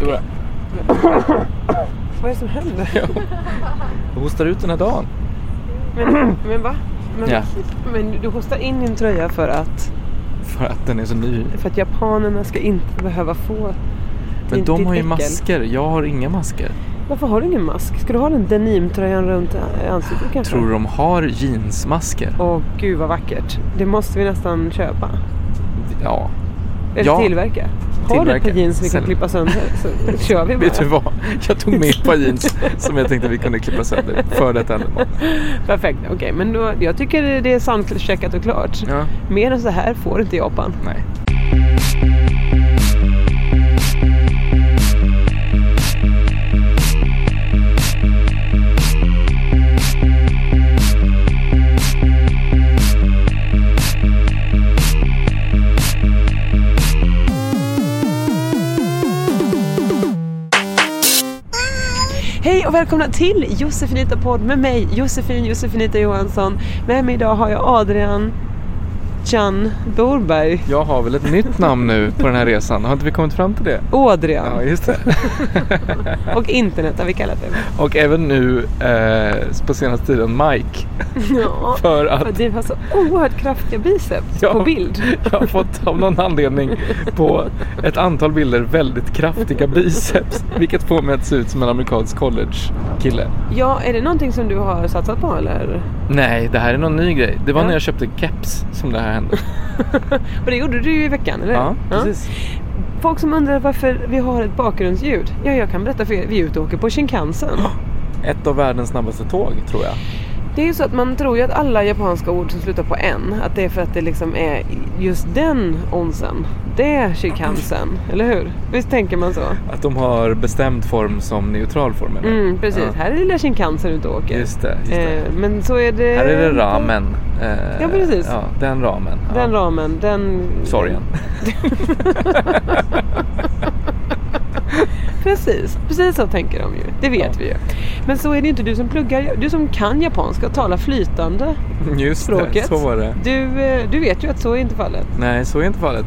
Stora. Vad är det som händer? Jag hostar ut den här dagen. Men, men va? Men, Ja. men du hostar in din tröja för att, För att den är så ny. för att japanerna ska inte behöva få Men de har ju äckel. masker. Jag har inga masker. Varför har du ingen mask? Ska du ha den denimtröjan runt ansiktet kanske? Tror de har jeansmasker? Åh gud vad vackert. Det måste vi nästan köpa. Ja. Eller Ja. tillverka. Har du ett par jeans vi kan klippa sönder så kör vi bara. Vet du vad? Jag tog med ett par jeans som jag tänkte vi kunde klippa sönder för detta ändamål. Perfekt, okej. men då, jag tycker det är soundcheckat och klart. Ja. Mer än så här får inte Japan. Nej. Hej och välkomna till Josefinita podd med mig Josefin Josefinita Johansson. Med mig idag har jag Adrian Chan Dorberg. Jag har väl ett nytt namn nu på den här resan. Har inte vi kommit fram till det? Adrian. Ja, just det. Och internet har vi kallat det. Och även nu eh, på senaste tiden Mike. Ja, För för att du har så oerhört kraftiga biceps Ja. på bild. jag har fått av någon anledning på ett antal bilder väldigt kraftiga biceps. Vilket får mig att se ut som en amerikansk college-kille. Ja, är det någonting som du har satsat på eller? Nej, det här är någon ny grej. Det var Ja. när jag köpte keps som det här hände. Och det gjorde du ju i veckan, eller Ja, precis. Folk som undrar varför vi har ett bakgrundsljud. Ja, jag kan berätta för er. Vi är ute och åker på Shinkansen. Ett av världens snabbaste tåg, tror jag. Det är ju så att man tror ju att alla japanska ord som slutar på en, att det är för att det liksom är just den onsen. Det är Shinkansen, eller hur? Visst tänker man så? Att de har bestämd form som neutral form. eller? Mm, precis. Ja. Här är lilla Shinkansen ute och åker. Just det, just det. Eh, men så är det... Här är det ramen. Eh, Ja, precis. Ja, den ramen. Ja. Den ramen, den... Sorgen. Precis, precis så tänker de ju. Det vet Ja. vi ju. Men så är det inte du som pluggar, du som kan japanska och talar flytande Just språket. det, så var det. Du, eh, du vet ju att så är inte fallet. Nej, så är inte fallet.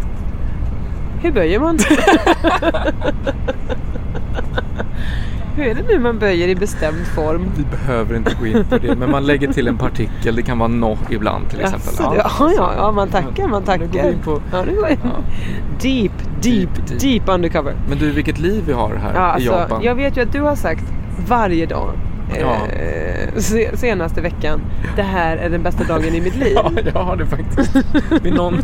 Hur böjer man? Hur är det nu man böjer i bestämd form? Vi behöver inte gå in på det, men man lägger till en partikel. Det kan vara no ibland till exempel. Jaså, det- ja, ja, ja, man tackar, man Nu tackar. går vi in på- Ja, går in. Ja. Deep, deep, Deep, deep, undercover. Men du, vilket liv vi har här Ja, i alltså, Japan. jag vet ju att du har sagt varje dag Ja. eh, se- senaste veckan. Det här är den bästa dagen i mitt liv. Ja, jag har det faktiskt. vid, någon,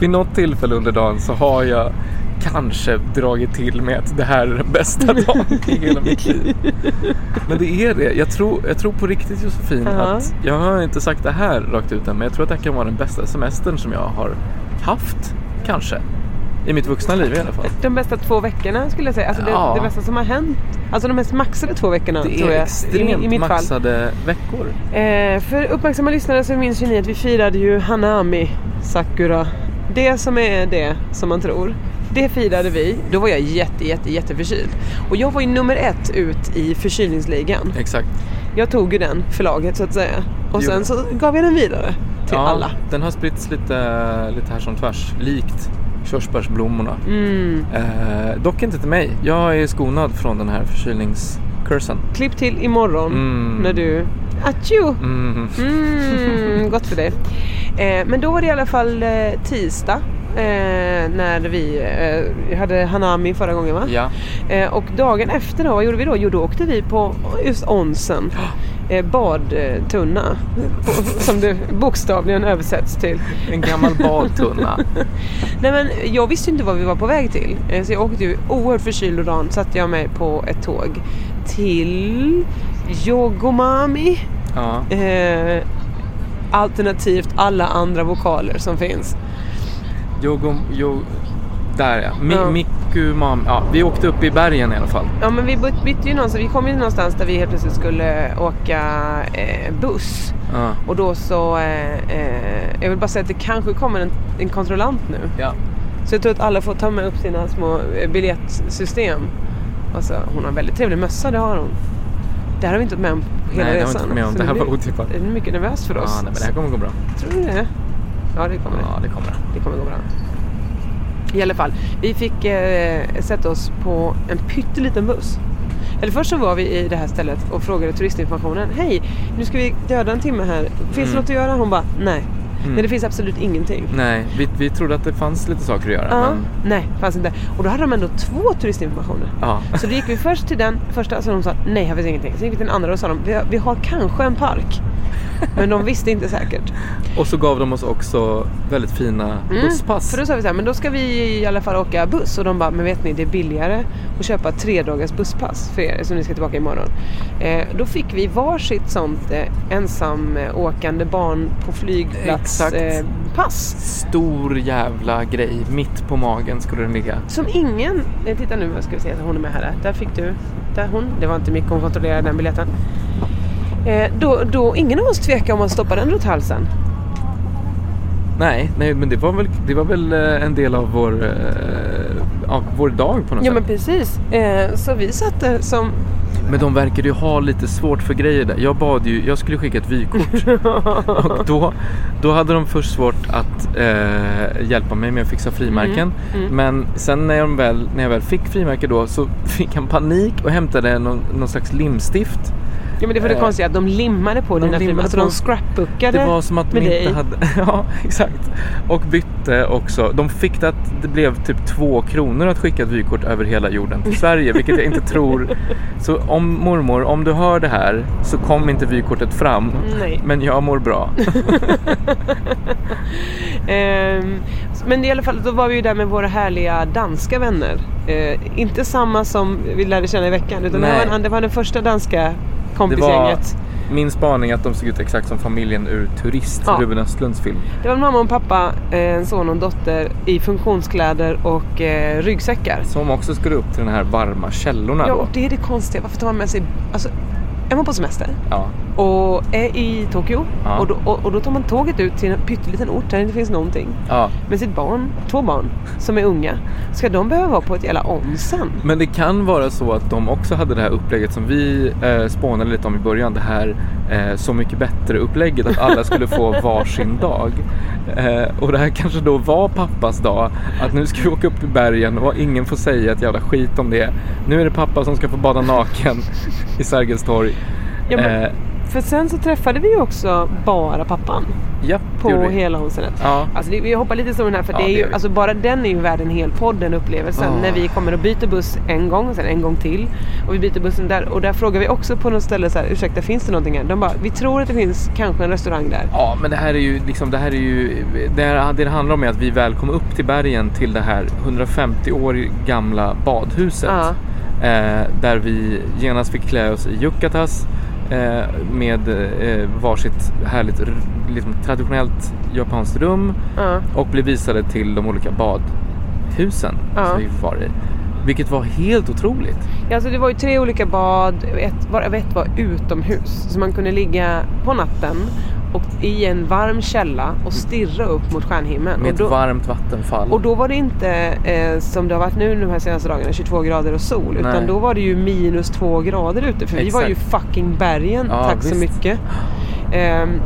vid något tillfälle under dagen så har jag kanske dragit till med att det här är den bästa dagen i hela mitt liv. Men det är det. Jag tror, jag tror på riktigt Josefin Ja. att jag har inte sagt det här rakt ut än, men jag tror att det här kan vara den bästa semestern som jag har haft. Kanske. I mitt vuxna liv i alla fall. De bästa två veckorna skulle jag säga. Alltså det, Ja. det bästa som har hänt. Alltså de mest maxade två veckorna Det tror är jag. extremt I, i mitt fall. maxade veckor. Eh, för uppmärksamma lyssnare så minns ju ni att vi firade ju Hanami Sakura. Det som är det som man tror. Det firade vi. Då var jag jätte, jätte, jätteförkyld. Och jag var ju nummer ett ut i förkylningsligan. Exakt. Jag tog ju den förlaget så att säga. Och Jo. sen så gav jag den vidare till Ja, alla. Den har spritts lite, lite här som tvärs, likt körsbärsblommorna. Mm. Eh, dock inte till mig. Jag är skonad från den här förkylningskursen. Klipp till imorgon Mm. när du... Atjo! Mm. Mm, gott för dig. Eh, men då var det i alla fall eh, tisdag eh, när vi eh, hade Hanami förra gången va? Ja. Eh, och dagen efter då, vad gjorde vi då? Jo då åkte vi på just onsen. Eh, badtunna. som det bokstavligen översätts till. En gammal badtunna. Nej men jag visste inte vad vi var på väg till. Eh, Så jag åkte ju oerhört förkyld och dagen satte jag mig på ett tåg till Yogomami. Ja. Eh, alternativt alla andra vokaler som finns. Yogo, yo, där ja. Mi, Ja. Mikumam. Ja, vi åkte upp i bergen i alla fall. Ja men vi byt- bytte ju någonstans, vi kom ju någonstans där vi helt plötsligt skulle åka eh, buss. Ja. Och då så, eh, eh, jag vill bara säga att det kanske kommer en, en kontrollant nu. ja. Så jag tror att alla får ta med upp sina små eh, biljettsystem. Alltså, hon har en väldigt trevlig mössa, det har hon. Det här har vi inte varit med om hela Nej, det har vi resan. inte med om. Så Det här var otippat. Det är mycket nervöst för Ja, oss. nej, men det här kommer gå bra. Tror du det? Ja, det kommer det. Ja, det kommer det. Det kommer gå bra. I alla fall, vi fick eh, sätta oss på en pytteliten buss. Eller först så var vi i det här stället och frågade turistinformationen. Hej, nu ska vi döda en timme här. Finns det Mm. något att göra? Hon bara, nej. Mm. Nej, det finns absolut ingenting. Nej, vi, vi trodde att det fanns lite saker att göra. Ja, Men, nej, fanns inte. Och då hade de ändå två turistinformationer. ja. Så då gick vi först till den första så de sa nej här finns ingenting. Sen gick vi till den andra och sa de vi har, vi har kanske en park. Men de visste inte säkert. Och så gav de oss också väldigt fina busspass. För då sa vi så här, men då ska vi i alla fall åka buss. Och de bara, men vet ni det är billigare att köpa tre dagars busspass för er som ni ska tillbaka imorgon. Eh, då fick vi varsitt sånt eh, ensamåkande barn på flygplats Exakt. eh, pass. Stor jävla grej. Mitt på magen skulle den ligga. Som ingen, eh, titta nu vad ska vi se, hon är med här. Där fick du, där hon, det var inte mycket hon kontrollerade den biljetten. Eh, då, då, ingen av oss tvekade om att stoppa den runt halsen. Nej, nej men det var väl, det var väl eh, en del av vår, eh, av vår dag på något Ja sätt. men precis. Så vi satte som... Men de verkade ju ha lite svårt för grejer där. Jag bad ju, jag skulle skicka ett vykort. och då, då hade de först svårt att eh, hjälpa mig med att fixa frimärken. Mm, Men sen när jag, väl, när jag väl fick frimärke då så fick han panik och hämtade någon, någon slags limstift. Ja men det var det Eh, konstiga att de limmade på de dina limmade. Alltså på- de scrapbookade Det var som att de inte dig. hade... Ja, exakt. Och bytte också. De fick det att det blev typ två kronor att skicka ett vykort över hela jorden till Sverige, vilket jag inte tror. Så om mormor, om du hör det här så kom inte vykortet fram. Nej. Men jag mår bra. Ehm, men i alla fall, då var vi ju där med våra härliga danska vänner. Eh, inte samma som vi lärde känna i veckan, utan det var, en- det var den första danska kompisgänget. min spaning att de såg ut exakt som familjen ur Turist, Ja. Ruben Östlunds film. Det var en mamma och en pappa, eh, en son och en dotter i funktionskläder och eh, ryggsäckar. Som också skulle upp till de här varma källorna Ja, då. och det är det konstiga. Varför tar man med sig... Alltså, är man på semester Ja. Och är i Tokyo Ja. och, då, och, och då tar man tåget ut till en pytteliten ort där det inte finns någonting. ja. Med sitt barn, två barn, som är unga. Ska de behöva vara på ett jävla onsen? Men det kan vara så att de också hade det här upplägget som vi eh, spånade lite om i början. Det här eh, Så mycket bättre upplägget att alla skulle få varsin dag. Eh, och det här kanske då var pappas dag. Att nu ska vi åka upp i bergen och ingen får säga ett jävla skit om det. Nu är det pappa som ska få bada naken i Sergels torg. Ja, men, Eh, för sen så träffade vi ju också bara pappan ja, det på hela onsenet. Ja. Alltså det, vi hoppar lite i historien här för Ja, det är det ju, vi. alltså bara den är ju värd en hel podd, den upplevelsen. Ja. När vi kommer och byter buss en gång och sen en gång till. Och vi byter bussen där och där frågar vi också på något ställe så här, ursäkta finns det någonting här? De bara, vi tror att det finns kanske en restaurang där. Ja, men det här är ju liksom, det här är ju, det, här, det det handlar om är att vi väl kom upp till bergen till det här 150 år gamla badhuset. Ja. Eh, där vi genast fick klä oss i yukatas eh, med eh, varsitt härligt liksom, traditionellt japanskt rum Ja. och blev visade till de olika badhusen Ja. som vi var i. Vilket var helt otroligt. Ja, alltså det var ju tre olika bad, ett, varav ett var utomhus. Så man kunde ligga på natten och i en varm källa och stirra upp mot stjärnhimlen. Med och, då, ett varmt vattenfall. och då var det inte eh, som det har varit nu de här senaste dagarna, 22 grader och sol. Utan Nej. då var det ju minus två grader ute. För vi var ju Exakt. fucking bergen, Ja, tack så visst. mycket. Ehm,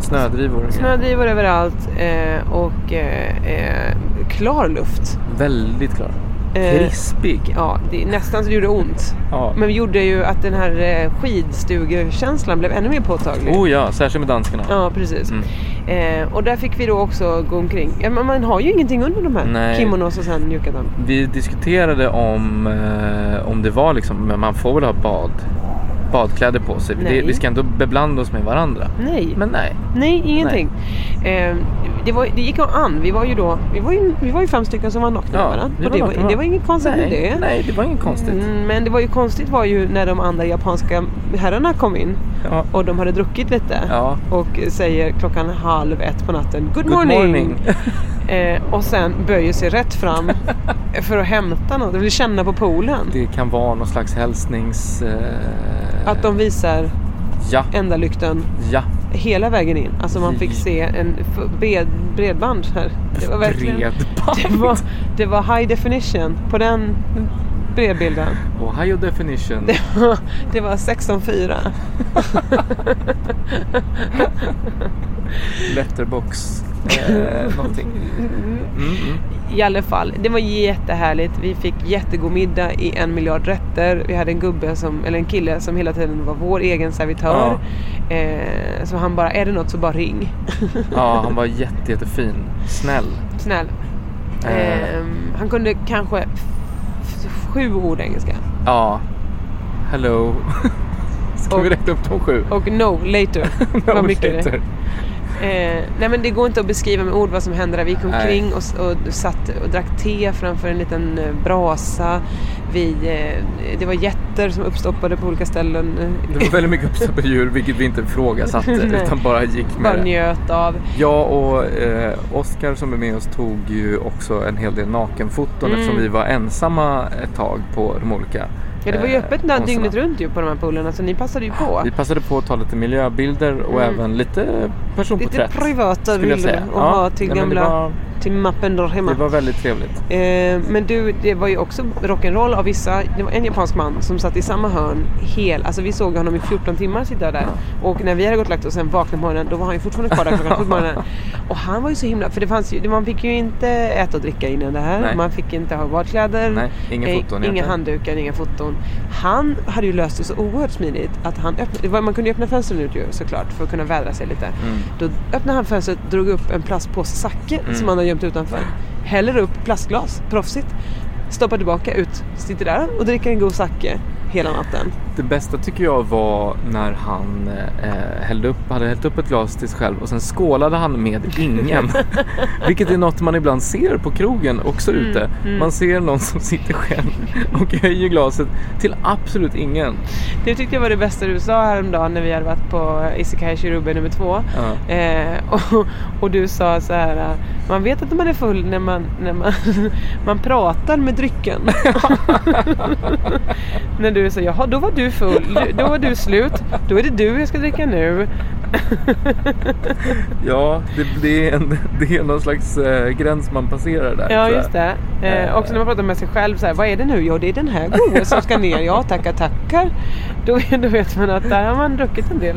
Snödrivor. snödrivor överallt eh, och eh, eh, klar luft. Väldigt klar. Eh, Krispig. Ja, det nästan så det gjorde ont. Ja. Men vi gjorde ju att den här eh, skidstugekänslan blev ännu mer påtaglig. Oh ja, särskilt med danskarna. Ja, precis. Mm. Eh, och där fick vi då också gå omkring. Ja, men man har ju ingenting under de här Nej. kimonos och sen yukatan. Vi diskuterade om, eh, om det var liksom, men man får väl ha bad, badkläder på sig. Nej. Det, vi ska ändå beblanda oss med varandra. Nej, Men nej. nej ingenting. Eh, det, var, det gick an. Vi var ju då, vi var ju, vi var ju fem stycken som var nakna Ja, med varandra. var det, var, det var inget konstigt nej, med det. Nej, det var inget konstigt. Mm, Men det var ju konstigt var ju när de andra japanska herrarna kom in Ja. och de hade druckit lite Ja. och säger klockan halv ett på natten Good, Good morning! morning. Eh, och sen böjer sig rätt fram för att hämta något, vill känna på poolen. Det kan vara någon slags hälsnings... Eh, Att de visar Ja, enda lykten ja. hela vägen in. Alltså man fick se en bred, bredband här. Det var verkligen... Bredband. Det var, det var high definition på den bredbilden. Ohio definition. Det var, det var 16.4. Letterbox. Eh, någonting. Mm, mm. I alla fall, det var jättehärligt. Vi fick jättegod middag i en miljard rätter. Vi hade en gubbe, som, eller en kille som hela tiden var vår egen servitör. Eh, så han bara, är det något så bara ring. Ja, han var jätte, jättefin. Snäll. Snäll. Eh. Eh, han kunde kanske sju ord engelska. Ja. Hello. Ska vi Och- räkna upp de sju? Och no, later. var mycket det. Eh, nej men det går inte att beskriva med ord vad som hände där. Vi gick omkring och, och satt och drack te framför en liten eh, brasa. Vi, eh, det var jätter som uppstoppade på olika ställen. Det var väldigt mycket uppstoppade djur, vilket vi inte ifrågasatte utan bara gick med Bara det. njöt av. Jag och eh, Oskar som är med oss tog ju också en hel del nakenfoton Mm. eftersom vi var ensamma ett tag på de olika Ja det var ju eh, öppet där konsterna. dygnet runt ju på de här poolerna så ni passade ju på. Vi passade på att ta lite miljöbilder och Mm. även lite personporträtt. Lite privata bilder och ha till men gamla, till mappen där hemma. det var väldigt trevligt. Eh, men du, det var ju också rock'n'roll av vissa. Det var en japansk man som satt i samma hörn hel, alltså vi såg honom i 14 timmar sitta där. Och när vi hade gått och lagt oss sen vaknade på morgonen, då var han ju fortfarande kvar där klockan sju på morgonen. Och han var ju så himla, för det fanns ju, man fick ju inte äta och dricka innan det här. Nej. Man fick inte ha badkläder. Nej, inga eh, foton Inga handdukar, inga foton. Han hade ju löst det så oerhört smidigt att han öppnade, man kunde ju öppna fönstren ut ju såklart för att kunna vädra sig lite. Mm. Då öppnade han fönstret, drog upp en plastpåse sake Mm. som han har gömt utanför. Häller upp plastglas, proffsigt. Stoppar tillbaka ut, sitter där och dricker en god sake hela natten. Det bästa tycker jag var när han eh, hällde upp, hade hällt upp ett glas till sig själv och sen skålade han med ingen. Vilket är något man ibland ser på krogen också Mm, ute. Man ser någon som sitter själv och höjer glaset till absolut ingen. Det tyckte jag var det bästa du sa häromdagen när vi hade varit på Isekai Shirube nummer två. Ja. Eh, och, och du sa så här, man vet att man är full när man, när man, man pratar med drycken. när du sa, jaha då var du full, då var du slut, då är det du jag ska dricka nu. Ja, det, det, är en, det är någon slags eh, gräns man passerar där. Ja just det. Eh, också när man pratar med sig själv så här, vad är det nu? Ja det är den här goa som ska ner. Ja tackar tackar. Då, då vet man att där har man druckit en del.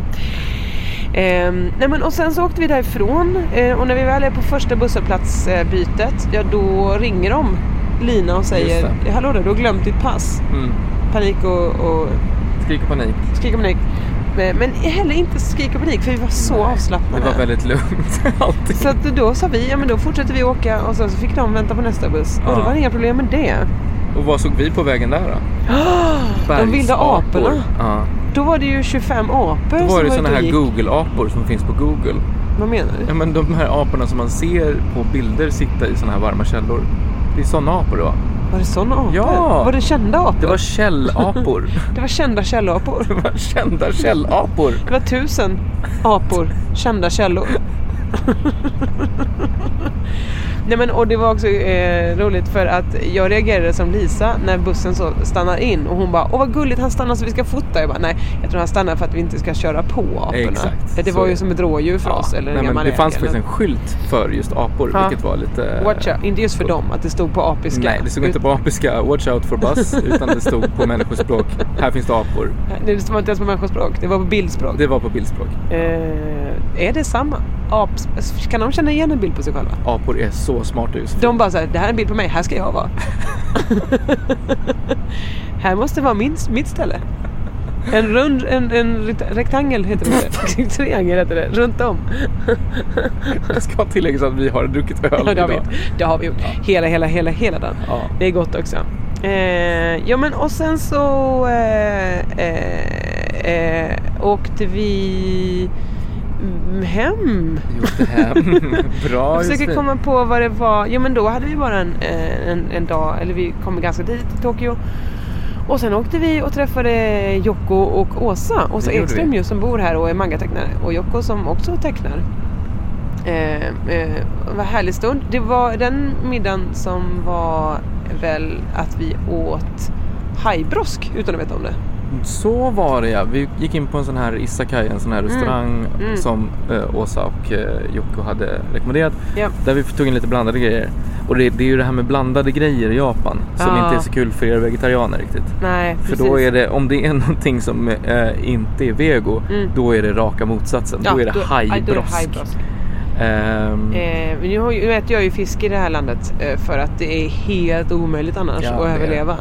Eh, nej men, och sen så åkte vi därifrån eh, och när vi väl är på första busshållplatsbytet ja då ringer de Lina och säger. Hallå där, du har glömt ditt pass. Mm. Panik och, och Skrik och panik. skrik och panik. Men, men heller inte skrik och panik för vi var så Nej, avslappnade. Det var väldigt lugnt. Allting. Så då sa vi, ja men då fortsätter vi åka och sen så fick de vänta på nästa buss. Och Ja. det var inga problem med det. Och vad såg vi på vägen där då? De vilda aporna. Ja. Då var det ju 25 apor Då var det och här. Google-apor som finns på Google. Vad menar du? Ja men de här aporna som man ser på bilder sitta i såna här varma källor. Det är såna apor det var. Var det sådana apor? Ja. Var det kända apor? Det var källapor. Det var kända källapor. det var kända källapor. Det var tusen apor, kända källor. Nej men och det var också eh, roligt för att jag reagerade som Lisa när bussen så stannar in och hon bara Åh vad gulligt han stannar så vi ska fota. Jag bara nej jag tror han stannar för att vi inte ska köra på aporna. Exakt, det så var är ju som ett rådjur för oss eller nej, men det fanns faktiskt en skylt för just apor, Ja. vilket var lite... Watch out. Inte just för dem, att det stod på apiska. Nej, det stod inte på apiska watch out for bus, utan det stod på människospråk. Här finns det apor. Nej, Det stod inte ens på människospråk, det var på bildspråk. Det var på bildspråk. Eh, är det samma? Aps, kan de känna igen en bild på sig själva? Apor är så så smarta. De bara såhär, det här är en bild på mig, här ska jag vara. här måste vara min, mitt ställe. En rund, en, en rekt- rektangel heter det inte. Triangel heter det, runt om. Jag ska tillägga att vi har druckit öl Ja, det har vi idag. gjort. Det har vi gjort. Hela, hela, hela, hela dagen. Ja. Det är gott också. Eh, ja men och sen så eh, eh, eh, åkte vi hem. Åkte hem. Bra Jag försöker komma på vad det var. Jo men då hade vi bara en, eh, en, en dag, eller vi kom ganska tidigt till Tokyo. Och sen åkte vi och träffade Jocko och Åsa. Åsa gjorde Ekström ju som bor här och är mangatecknare. Och Jocko som också tecknar. Eh, eh, vad härlig stund. Det var den middagen som var väl att vi åt hajbrosk utan att veta om det. Så var det ja. Vi gick in på en sån här Isakai, en sån här restaurang Mm. som eh, Åsa och eh, Jocko hade rekommenderat. Ja. Där vi tog in lite blandade grejer. Och det, det är ju det här med blandade grejer i Japan som Ja. inte är så kul för er vegetarianer riktigt. Nej, För precis. då är det, om det är någonting som eh, inte är vego, Mm. då är det raka motsatsen. då är det aj, då är det hajbrosk. Ehm, Eh, nu, har, nu äter jag ju fisk i det här landet eh, för att det är helt omöjligt annars ja, att överleva.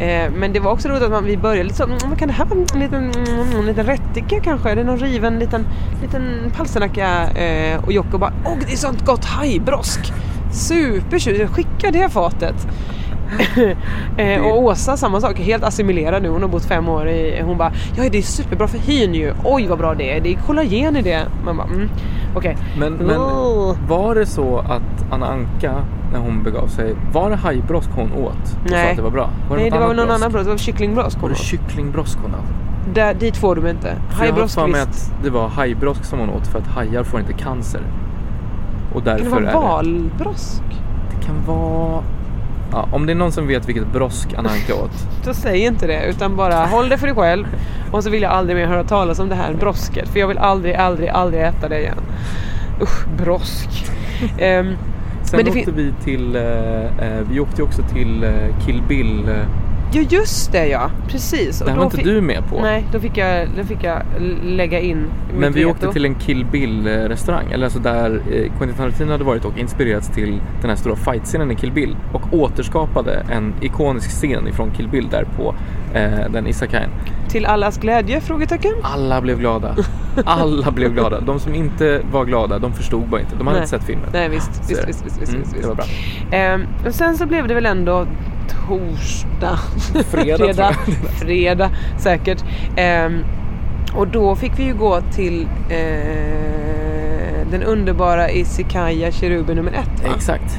Eh, men det var också roligt att man, vi började lite så, mm, kan det här vara? En liten, mm, en liten rättika kanske? Är det någon riven liten, liten palsternacka? Eh, och Jocko bara, åh det är sånt gott hajbrosk! Supertjusigt, skicka det fatet! Eh, och Åsa samma sak, helt assimilerad nu. Hon har bott fem år i, hon bara, ja det är superbra för hyn ju. Oj vad bra det är, det är kollagen i det. Man bara, mm, okej. Men, men Oh. var det så att Anna Anka, när hon begav sig, var det hajbrosk hon åt? Och sa Nej. att det var bra? Var Nej något det var väl någon brosk? annan brosk, det var kycklingbrosk Var hon det åt. kycklingbrosk hon åt? Där, dit får du inte. Jag har Hajbrosk för mig visst. att det var hajbrosk som hon åt för att hajar får inte cancer. Och Kan det därför vara är det... valbrosk? Det kan vara... Ja, om det är någon som vet vilket brosk Anna Anka åt. Då säg inte det utan bara håll det för dig själv. Och så vill jag aldrig mer höra talas om det här brosket. För jag vill aldrig, aldrig, aldrig äta det igen. Usch, brosk. Ehm, Sen Men åkte vi till... Eh, eh, vi åkte också till eh, Kill Bill. Eh, ja just det ja, precis. Och det här då var inte du med på. Nej, då fick jag, då fick jag lägga in mitt Men vi veto. åkte till en Kill Bill eh, restaurang, eller alltså där eh, Quentin Tarantino hade varit och inspirerats till den här stora fightscenen i Kill Bill och återskapade en ikonisk scen ifrån Kill Bill där på eh, den isakaien. Till allas glädje? Frågetecken. Alla blev glada. Alla blev glada. De som inte var glada, de förstod bara inte. De hade Nej. inte sett filmen. Nej visst, Så visst, visst, visst, visst, Mm, visst, Det var bra. Ehm, och sen så blev det väl ändå torsdag. Fredag, fredag, fredag säkert. Ehm, och då fick vi ju gå till eh, den underbara Isikaya Cherubi nummer ett. va? Exakt.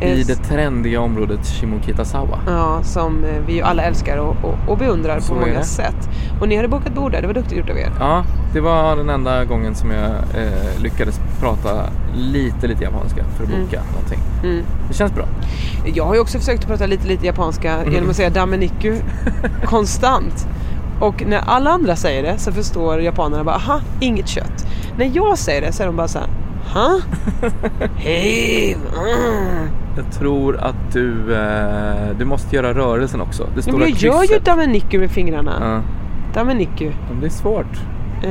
I det trendiga området Shimokitazawa. Ja, som eh, vi ju alla älskar och, och, och beundrar Så på många sätt. Och ni hade bokat bord där, det var duktigt gjort av er. Ja, det var den enda gången som jag eh, lyckades prata lite, lite japanska för att Mm. boka någonting. Mm. Det känns bra. Jag har ju också försökt att prata lite, lite japanska Mm. genom att säga dameniku konstant. Och när alla andra säger det så förstår japanerna bara, aha, inget kött. När jag säger det så är de bara så här, ha? Hej! mm." Jag tror att du, eh, du måste göra rörelsen också. Det Ja, stora men jag gör ju krysset. dameniku med fingrarna. Ja, Dameniku. men det är svårt. Eh,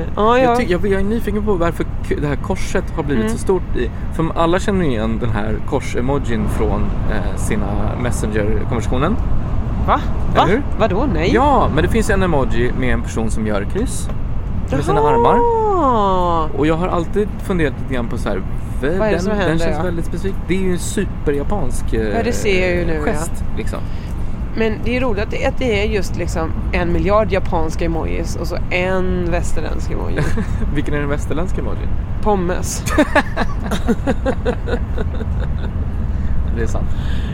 ja, ja. Jag, ty- jag, jag är nyfiken på varför det här korset har blivit Mm. så stort. I, för alla känner ju igen den här kors-emojin från eh, sina Messenger-konversationen. Va? Va? Hur? Vadå? Nej? Ja, men det finns en emoji med en person som gör kryss med sina Jaha! armar. Och jag har alltid funderat lite grann på så här. Vad den, som den händer, känns ja? väldigt specifik. Det är ju en superjapansk eh, Ja, det ser jag ju nu, ja. gest. Liksom. Men det är roligt att det, är just liksom en miljard japanska emojis och så en västerländsk emoji. Vilken är den västerländska emojin? Pommes. Det är sant.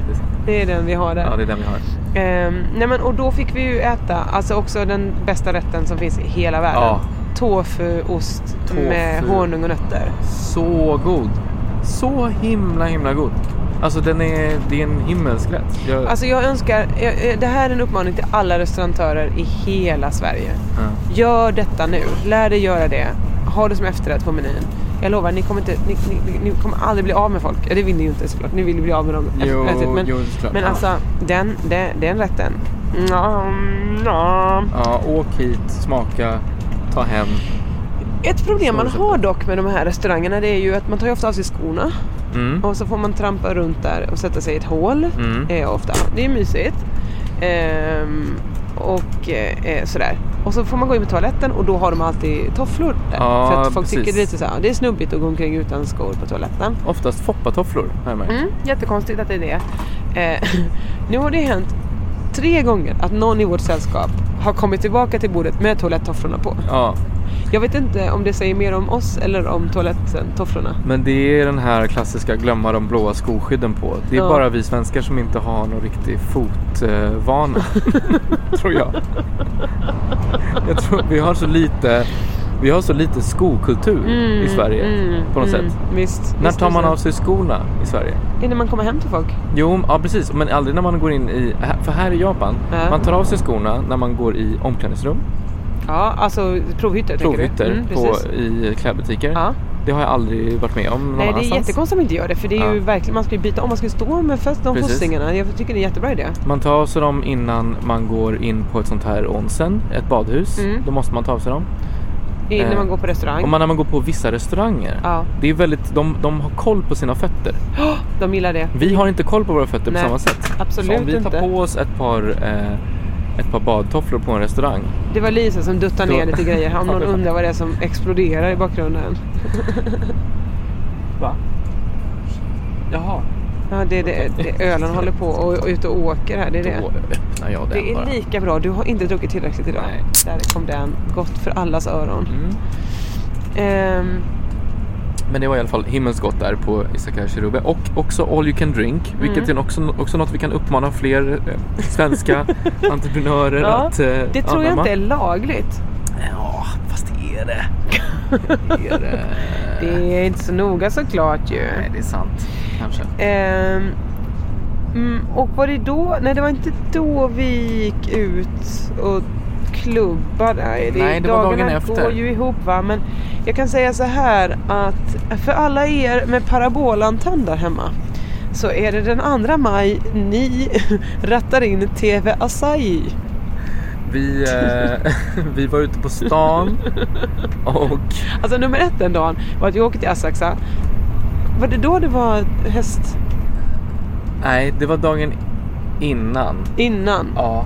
Det är sant. Det är den vi har där. Ja, det är den vi har. Ehm, nej men, och då fick vi ju äta alltså också den bästa rätten som finns i hela världen. Ja. Tofuost Tofu. med honung och nötter. Så god. Så himla himla god. Alltså den är, det är en himmelsk rätt. Jag, Alltså jag önskar, jag- det här är en uppmaning till alla restauratörer i hela Sverige. ja. Gör detta nu. Lär dig göra det. Ha det som efterrätt på menyn. Jag lovar, ni kommer, inte, ni, ni, ni kommer aldrig bli av med folk. Det vill ni ju inte såklart. Ni vill ju bli av med dem Jo, efterrätt, men, jo, men alltså, den, den, den rätten. Mm, mm. Ja, åk hit, smaka, ta hem. Ett problem man har dock med de här restaurangerna det är ju att man tar ju ofta av sig skorna Mm. och så får man trampa runt där och sätta sig i ett hål. Mm. Eh, ofta. Det är mysigt. Ehm, och eh, sådär. Och så får man gå in på toaletten och då har de alltid tofflor där. Ja, för att folk precis. tycker det är lite så här, det är snubbigt att gå omkring utan skor på toaletten. Oftast foppatofflor har jag märkt. Mm, jättekonstigt att det är det. Eh, nu har det hänt tre gånger att någon i vårt sällskap har kommit tillbaka till bordet med toalettofflorna på. Ja, Jag vet inte om det säger mer om oss eller om toaletten, tofflorna. men det är den här klassiska glömma de blåa skoskydden på. Det är Ja. bara vi svenskar som inte har någon riktig fotvana. tror jag. Jag tror vi har så lite, vi har så lite skokultur i Sverige mm, på något mm, sätt. Visst, När visst, tar man av sig skorna i Sverige? När man kommer hem till folk. Jo, ja precis. Men aldrig när man går in i... För här i Japan, Ja. man tar av sig skorna när man går i omklädningsrum, Ja, alltså provhytter provhytter? Mm, på, i klädbutiker. Ja. Det har jag aldrig varit med om någon Nej, det är annanstans. jättekonstigt om man inte gör det för det är ju Ja. verkligen, man ska ju byta om, man ska ju stå med fast de fossingarna. Jag tycker det är en jättebra idé. Man tar av sig dem innan man går in på ett sånt här onsen, ett badhus. Mm. Då måste man ta av sig dem. I, när Eh, man går på restaurang. Och man, när man går på vissa restauranger. Ja, Det är väldigt, de, de har koll på sina fötter. de gillar det. Vi har inte koll på våra fötter Nej, på samma sätt. absolut Så om vi tar inte. på oss ett par, eh, ett par badtofflor på en restaurang. Det var Lisa som duttade Då- ner lite grejer. Om någon det undrar vad det är som exploderar i bakgrunden. Va? Jaha. Ja, det är det, det ölen håller på och, och ut och åker här. Det är det. Då öppnar jag den Det bara. är lika bra. Du har inte druckit tillräckligt idag. Nej. Där kom den. Gott för allas öron. Mm. Ehm, Men det var i alla fall himmelskt gott där på Isakar Shirube. Och också all you can drink. Vilket Mm. är också, också något vi kan uppmana fler eh, svenska entreprenörer Ja, att eh, det tror jag anamma. inte är lagligt. Ja, fast det är det. Det är det. Det är inte så noga såklart ju. Nej, det är sant. Kanske. Ehm, mm, och var det då? Nej, det var inte då vi gick ut och klubbade. Nej, Nej, det var dagen dagarna efter. går ju ihop va. Men jag kan säga så här att för alla er med parabolantenn där hemma så är det den 2 maj ni rattar in TV Asahi. Vi, eh, vi var ute på stan och Alltså nummer ett den dagen var att jag åkte till Asakusa. Var det då det var häst nej, det var dagen innan. innan? Ja,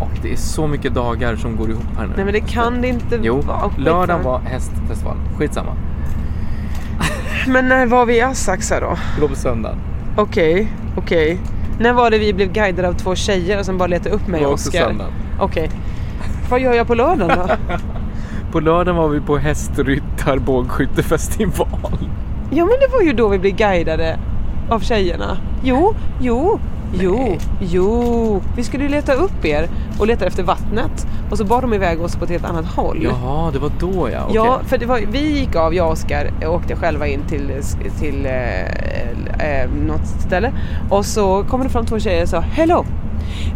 och det är så mycket dagar som går ihop här nu. Nej men det kan det inte Jo, vara. Skitsamma. lördagen var hästfestival. Skitsamma. Men när var vi i Asakusa då? Det var på söndagen. Okej, okej. När var det vi blev guidade av två tjejer och sen bara letade upp mig Det och var också Oskar? söndagen. Okej. Vad gör jag på lördagen då? På lördagen var vi på hästryttarbågskyttefestival. Ja men det var ju då vi blev guidade av tjejerna. Jo, jo, jo, jo. Vi skulle ju leta upp er och leta efter vattnet. Och så bar de iväg oss på ett helt annat håll. Jaha, det var då ja. Okej. Ja, för det var, vi gick av, jag och Oskar och åkte själva in till, till eh, eh, något ställe. Och så kommer det fram två tjejer och sa Hello!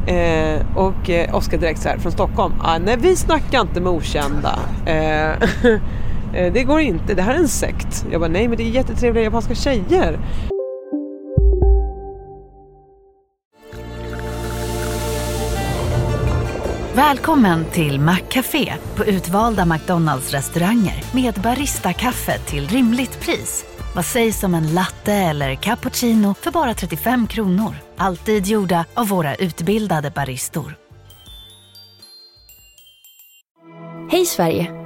Eh, och eh, Oskar direkt så här från Stockholm. Ah, nej, vi snackar inte med okända. Eh, det går inte, det här är en sekt. Jag bara, nej men det är jättetrevliga japanska tjejer. Välkommen till Maccafé på utvalda McDonalds restauranger med Baristakaffe till rimligt pris. Vad sägs om en latte eller cappuccino för bara 35 kronor? Alltid gjorda av våra utbildade baristor. Hej Sverige!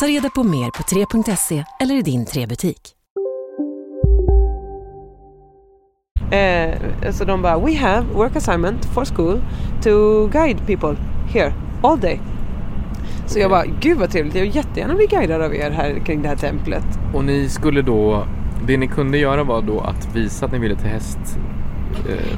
Ta reda på mer på 3.se eller i din 3-butik. Eh, så de bara, we have work assignment for school to guide people here all day. Så jag bara, gud vad trevligt, jag vill jättegärna bli guidad av er här kring det här templet. Och ni skulle då, det ni kunde göra var då att visa att ni ville till häst,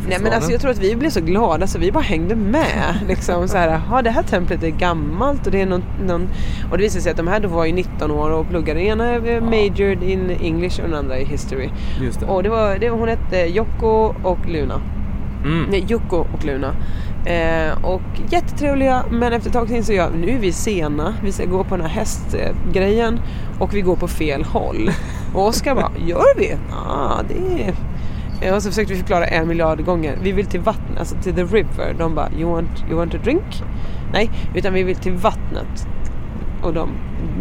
Nej men alltså jag tror att vi blev så glada så vi bara hängde med. Liksom så här, ja det här templet är gammalt och det är någon, någon och det visade sig att de här då var ju 19 år och pluggade. Den ena är majored in English och den andra i history. Just det. Och det var, det, hon hette Jocko och Luna. Mm. Nej, Jocko och Luna. Eh, och jättetrevliga men efter ett tag så insåg jag nu är vi sena, vi ska gå på den här hästgrejen och vi går på fel håll. Och Oskar bara, gör vi? Ja, ah, det är... Och så försökte vi förklara en miljard gånger. Vi vill till vattnet, alltså till the river. De bara, you want, you want a drink? Nej, utan vi vill till vattnet. Och de,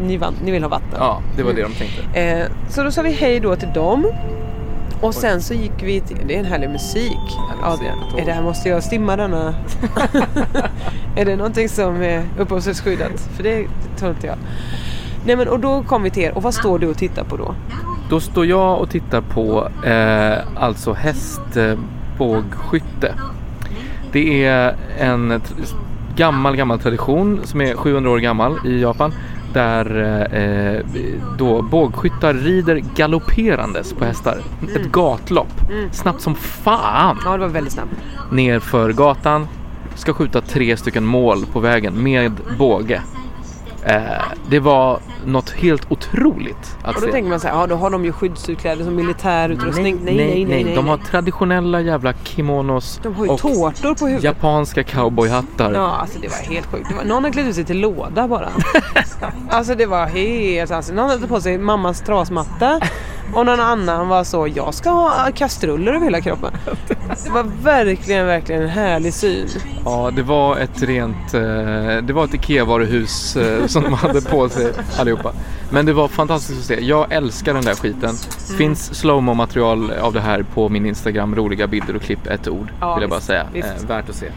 ni, vann, ni vill ha vatten. Ja, det var det Mm. de tänkte. Eh, så då sa vi hej då till dem. Och sen så gick vi till, det är en härlig musik. Adrian, är det här måste jag stimma denna? är det någonting som är upphovsrättsskyddat? För det, det tror inte jag. Nej men och då kom vi till er och vad står du och tittar på då? Då står jag och tittar på eh, alltså hästbågskytte. Det är en gammal, gammal tradition som är 700 år gammal i Japan. Där eh, då bågskyttar rider galopperandes på hästar. Ett gatlopp. Snabbt som fan Ja det var väldigt snabbt. ner för gatan. Ska skjuta tre stycken mål på vägen med båge. Eh, det var något helt otroligt att Och då se. tänker man så här, ja då har de ju skyddsutkläder som militärutrustning. Nej nej nej. nej, De har nej. traditionella jävla kimonos de har ju och tårtor på huvudet. japanska cowboyhattar. Ja, alltså det var helt sjukt. Det var, någon hade klätt ut sig till låda bara. alltså det var helt alltså, Någon hade på sig mammas trasmatta och någon annan var så, jag ska ha kastruller över hela kroppen. Det var verkligen, verkligen en härlig syn. Ja, det var ett rent, eh, det var ett IKEA-varuhus eh, som de hade på sig allihopa. Men det var fantastiskt att se. Jag älskar den där skiten. Mm. Finns slowmo material av det här på min Instagram, roliga bilder och klipp, ett ord Ja, vill jag bara säga. visst. Eh, värt att se.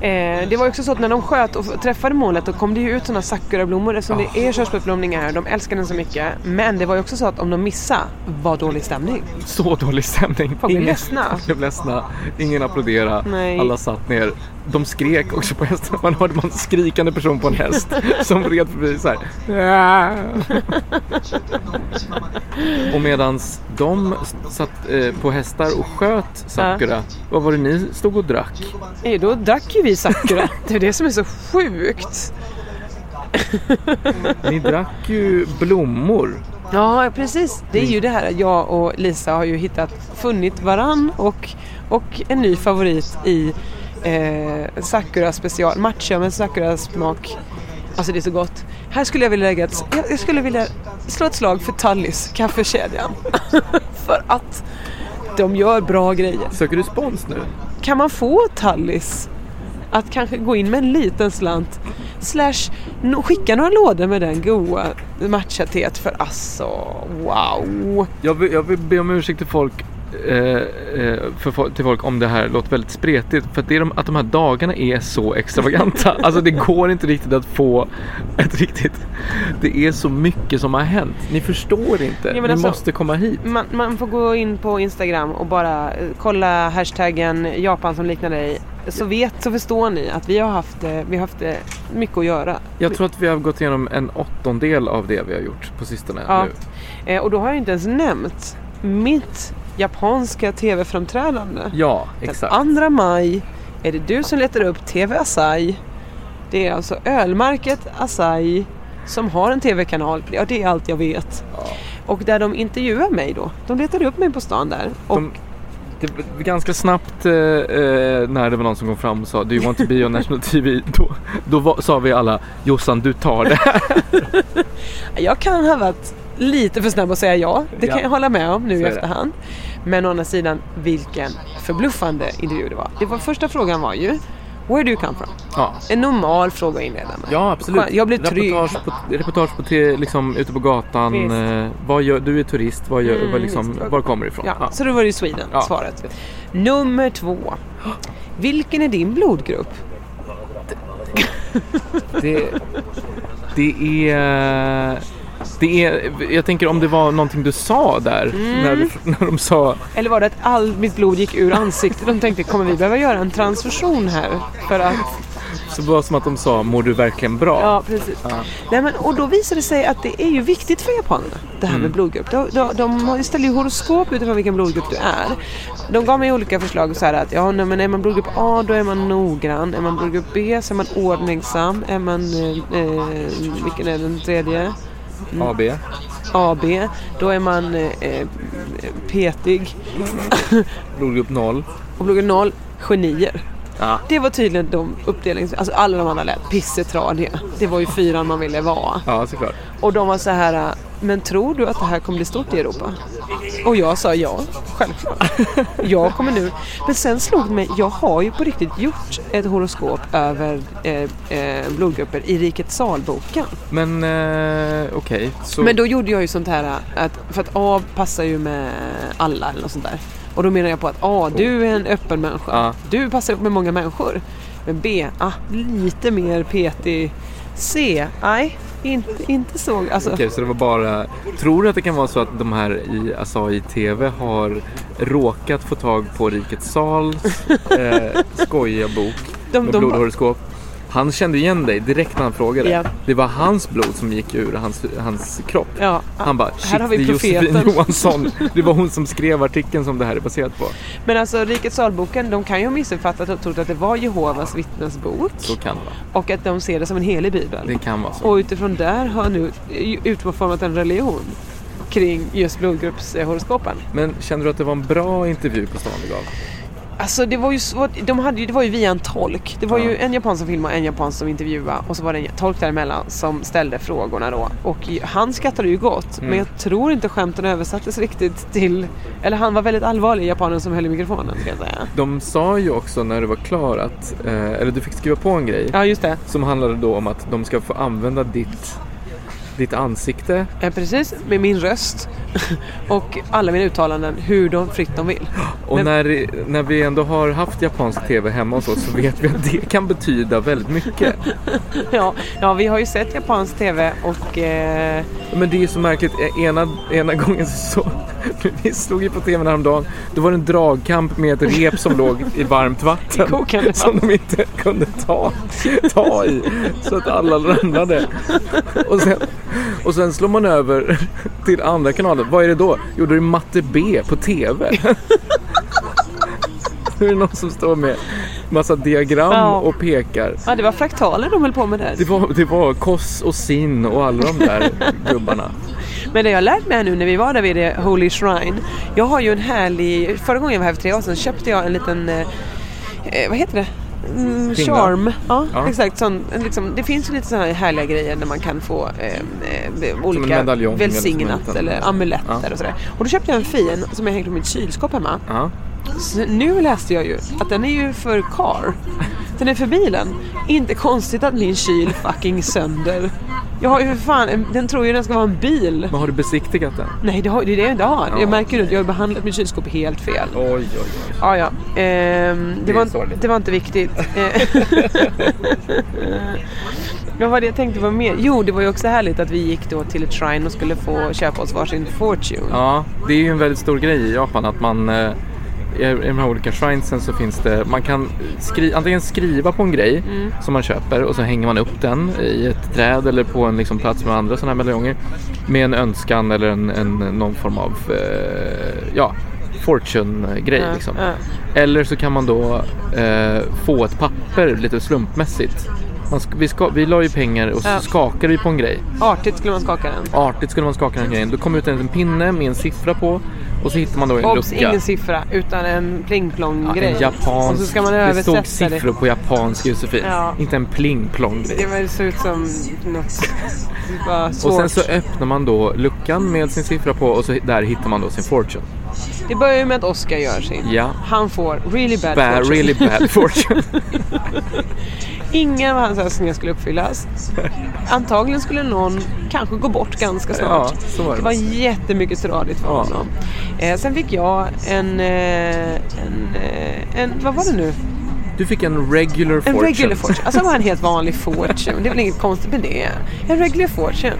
Eh, det var också så att när de sköt och träffade målet då kom det ju ut sådana sakurablommor eftersom Ah. det är körsbärsblomningar här. De älskar den så mycket. Men det var ju också så att om de missade var dålig stämning. Så dålig stämning. Folk blev ledsna. Blev ledsna. Ingen applåderade. Nej. Alla satt ner. De skrek också på hästen. Man hörde en skrikande person på en häst som red förbi så här. Och medans de satt eh, på hästar och sköt Sakura, vad var det ni stod och drack? Eh, då drack ju vi sakura. Det är det som är så sjukt. Ni drack ju blommor. Ja, precis. Det är ju det här jag och Lisa har ju hittat, funnit varann och, och en ny favorit i eh, Sakura special. Matcha med Sakura smak. Alltså det är så gott. Här skulle jag vilja lägga ett, jag, skulle vilja slå ett slag för Tallis kaffekedjan. för att de gör bra grejer. Söker du spons nu? Kan man få Tallis att kanske gå in med en liten slant slash skicka några lådor med den goa matcha-teet för alltså wow. Jag vill, jag vill be om ursäkt till folk, för, fo- till folk om det här låter väldigt spretigt. För att, det är de, att de här dagarna är så extravaganta. alltså det går inte riktigt att få ett riktigt... Det är så mycket som har hänt. Ni förstår inte. men Ni alltså- måste komma hit. Man, man får gå in på Instagram och bara eh, kolla hashtaggen Japan som liknar dig. Så vet, så förstår ni att vi har haft, eh, vi har haft eh, mycket att göra. Jag tror att vi har gått igenom en åttondel av det vi har gjort på sistone. Ja. Nu. Eh, och då har jag inte ens nämnt mitt japanska tv-framträdande. Ja, exakt. Den 2 maj är det du som letar upp TV Asahi. Det är alltså ölmärket Asahi som har en tv-kanal. Ja, det är allt jag vet. Och där de intervjuar mig då. De letade upp mig på stan där. Och De, det, ganska snabbt eh, eh, när det var någon som kom fram och sa Do you want to be on national TV? Då, då var, sa vi alla Jossan du tar det här. Jag kan ha varit lite för snabb att säga ja. Det kan Ja. jag hålla med om nu i det. efterhand. Men å andra sidan, vilken förbluffande intervju det var. Det var första frågan var ju Where do you come from? Ja. En normal fråga att inleda med. Ja absolut. Jag blev trygg. Reportage på, reportage på te, liksom, ute på gatan. Eh, gör, du är turist, vad gör, Mm, vad liksom, visst. var kommer du ifrån? Ja, Så då var det ju Sweden, Ja. svaret. Nummer två. Vilken är din blodgrupp? Det, det är... Det är, jag tänker om det var någonting du sa där Mm. när, du, när de sa Eller var det att all mitt blod gick ur ansiktet? De tänkte, kommer vi behöva göra en transfusion här? För att Så det var som att de sa, mår du verkligen bra? Ja, precis. Ja. Nej, men, och då visade det sig att det är ju viktigt för japanerna, det här Mm. med blodgrupp. De, de, de ställer ju horoskop utifrån vilken blodgrupp du är. De gav mig olika förslag så här att ja, nej, men är man blodgrupp A då är man noggrann. Är man blodgrupp B så är man ordningsam. Är man, eh, eh, vilken är den tredje? AB. AB, då är man eh, eh, petig. Blodgrupp 0. Och blodgrupp 0, genier. Ja. Det var tydligen de uppdelnings... Alltså alla de andra lät pissetradiga. Det var ju fyran man ville vara. ja, såklart. Och de var så här, men tror du att det här kommer bli stort i Europa? Och jag sa ja, självklart. Jag kommer nu. Men sen slog det mig, jag har ju på riktigt gjort ett horoskop över eh, eh, blodgrupper i Rikets salboken. Men eh, okej, så... Men då gjorde jag ju sånt här, att, för att A passar ju med alla eller något sånt där. Och då menar jag på att A, du är en öppen människa. Ja. Du passar upp med många människor. Men B, ah, lite mer petig. C, nej, inte, inte så. Alltså, Okej, så det var bara... Tror du att det kan vara så att de här i Asahi TV har råkat få tag på Rikets Sals eh, skojiga bok de, med de, blodhoroskop? Han kände igen dig direkt när han frågade. Ja. Det var hans blod som gick ur hans, hans kropp. ja, Han bara, här shit det är Josefin. Johansson. Det var hon som skrev artikeln som det här är baserat på. Men alltså Rikets salboken, de kan ju ha missuppfattat och trott att det var Jehovas vittnesbok. Så kan det vara. Och att de ser det som en helig bibel. Det kan vara så. Och utifrån där har nu utformat en religion kring just blodgruppshoroskopen. Men kände du att det var en bra intervju på stan du gav? Alltså det var ju svårt, de hade ju, det var ju via en tolk. Det var Ja. ju en japan som filmade och en japan som intervjuade och så var det en tolk däremellan som ställde frågorna då. Och han skrattade ju gott Mm. men jag tror inte skämten översattes riktigt till... Eller han var väldigt allvarlig, japanen som höll i mikrofonen ska jag säga. De sa ju också när du var klar att, eh, eller du fick skriva på en grej Ja just det, som handlade då om att de ska få använda ditt, ditt ansikte. eh, precis med min röst och alla mina uttalanden hur de fritt de vill. Och Men- när, när vi ändå har haft japansk TV hemma hos oss så vet vi att det kan betyda väldigt mycket. Ja, ja vi har ju sett japansk TV och eh, Men det är ju så märkligt. Ena, ena gången så... Vi stod ju på TVn häromdagen. Då var det en dragkamp med ett rep som låg i varmt vatten. I kokande Som de inte kunde ta, ta i. Så att alla ramlade. Och sen, och sen slår man över till andra kanalen. Vad är det då? Jo, då är det matte B på TV. Nu är det någon som står med massa diagram Ja. och pekar. ja, det var fraktaler de höll på med där. Det var, det var Koss och Sin och alla de där gubbarna. Men det jag har lärt mig nu när vi var där vid det Holy Shrine. Jag har ju en härlig, förra gången jag var här för tre år sedan köpte jag en liten, eh, eh, vad heter det? Mm, charm. Ja, Ja. exakt. Sån, liksom, det finns ju lite sådana här härliga grejer där man kan få eh, eh, olika eller välsignat liten- eller amuletter Ja. och sådär. Och då köpte jag en fin som jag hängt på mitt kylskåp hemma. Ja. Så nu läste jag ju att den är ju för car. Den är för bilen. Inte konstigt att min kyl fucking sönder. Jag har ju för fan, en, den tror ju den ska vara en bil. Men har du besiktigat den? Nej, det, har, det är det jag inte har. Ja. Jag märker ju att jag har behandlat mitt kylskåp helt fel. Oj, oj, oj. Ja, ja. Ehm, det, Det var, sorgligt. det var inte viktigt. Vad var det jag tänkte var mer? Jo, det var ju också härligt att vi gick då till ett shrine och skulle få köpa oss varsin fortune. Ja, det är ju en väldigt stor grej i Japan att man eh, i de här olika shrinesen så finns det, man kan skri, antingen skriva på en grej Mm. som man köper och så hänger man upp den i ett träd eller på en liksom plats med andra sådana här medaljonger med en önskan eller en, en, någon form av eh, ja, fortune-grej. Ja, liksom. ja. Eller så kan man då eh, få ett papper lite slumpmässigt. Man vi, ska, vi la ju pengar och så Ja. skakade vi på en grej. Artigt skulle man skaka den. Artigt skulle man skaka den grejen. Då kom ut en liten pinne med en siffra på och så hittar man då en Obs, lucka. ingen siffra utan en pling-plong-grej. en japansk. Och så ska man det översätta stod siffror på japansk Josefin. Ja. Inte en pling-plong Det grej. var- det ser ut som något det var Och svårt. sen så öppnar man då luckan med sin siffra på och så där hittar man då sin fortune. Det börjar ju med att Oscar gör sin. Ja. Han får really bad, Bad, fortune. really bad fortune. Ingen av hans önskningar skulle uppfyllas. Antagligen skulle någon kanske gå bort ganska snart. Ja, var det. Det var jättemycket tradigt för Ja. honom. Eh, sen fick jag en, eh, en, eh, en, vad var det nu? Du fick en regular En fortune. regular fortune. Alltså bara en helt vanlig fortune. Det är väl inget konstigt med det. En regular fortune.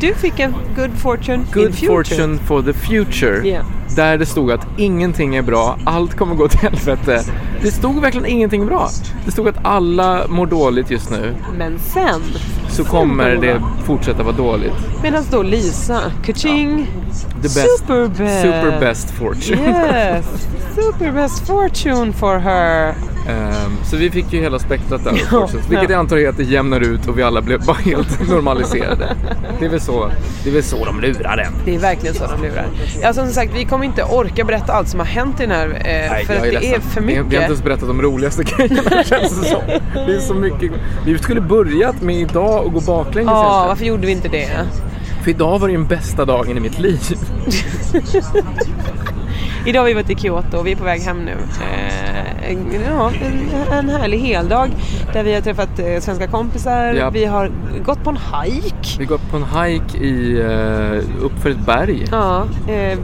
Du fick en good fortune in Good future. fortune for the future. Ja. Där det stod att ingenting är bra, allt kommer gå till helvete. Det stod verkligen ingenting bra. Det stod att alla mår dåligt just nu. Men sen, Så kommer det fortsätta vara dåligt. medan då Lisa, kaching, The best, super best. super best fortune. Yes, super best fortune for her. Ehm, så vi fick ju hela spektrat där, Ja, vilket ja. jag antar är att det jämnar ut och vi alla blev bara helt normaliserade. Det är väl så, det är väl så de lurar en. Det är verkligen så de lurar. Alltså som sagt, vi kommer inte orka berätta allt som har hänt i den här. Eh, för jag att det är ledsen. för Vi, vi har inte mycket. ens berättat de roligaste grejerna känns det som. Det är så mycket. Vi skulle börjat med idag och gå baklänges Ja, varför gjorde vi inte det? För idag var det den bästa dagen i mitt liv. Idag har vi varit i Kyoto och vi är på väg hem nu. Eh, en- ja, en, en härlig heldag där vi har träffat eh, svenska kompisar. Japp. Vi har gått på en hike. Vi går på en hike i, uh, uppför ett berg. Ja, eh,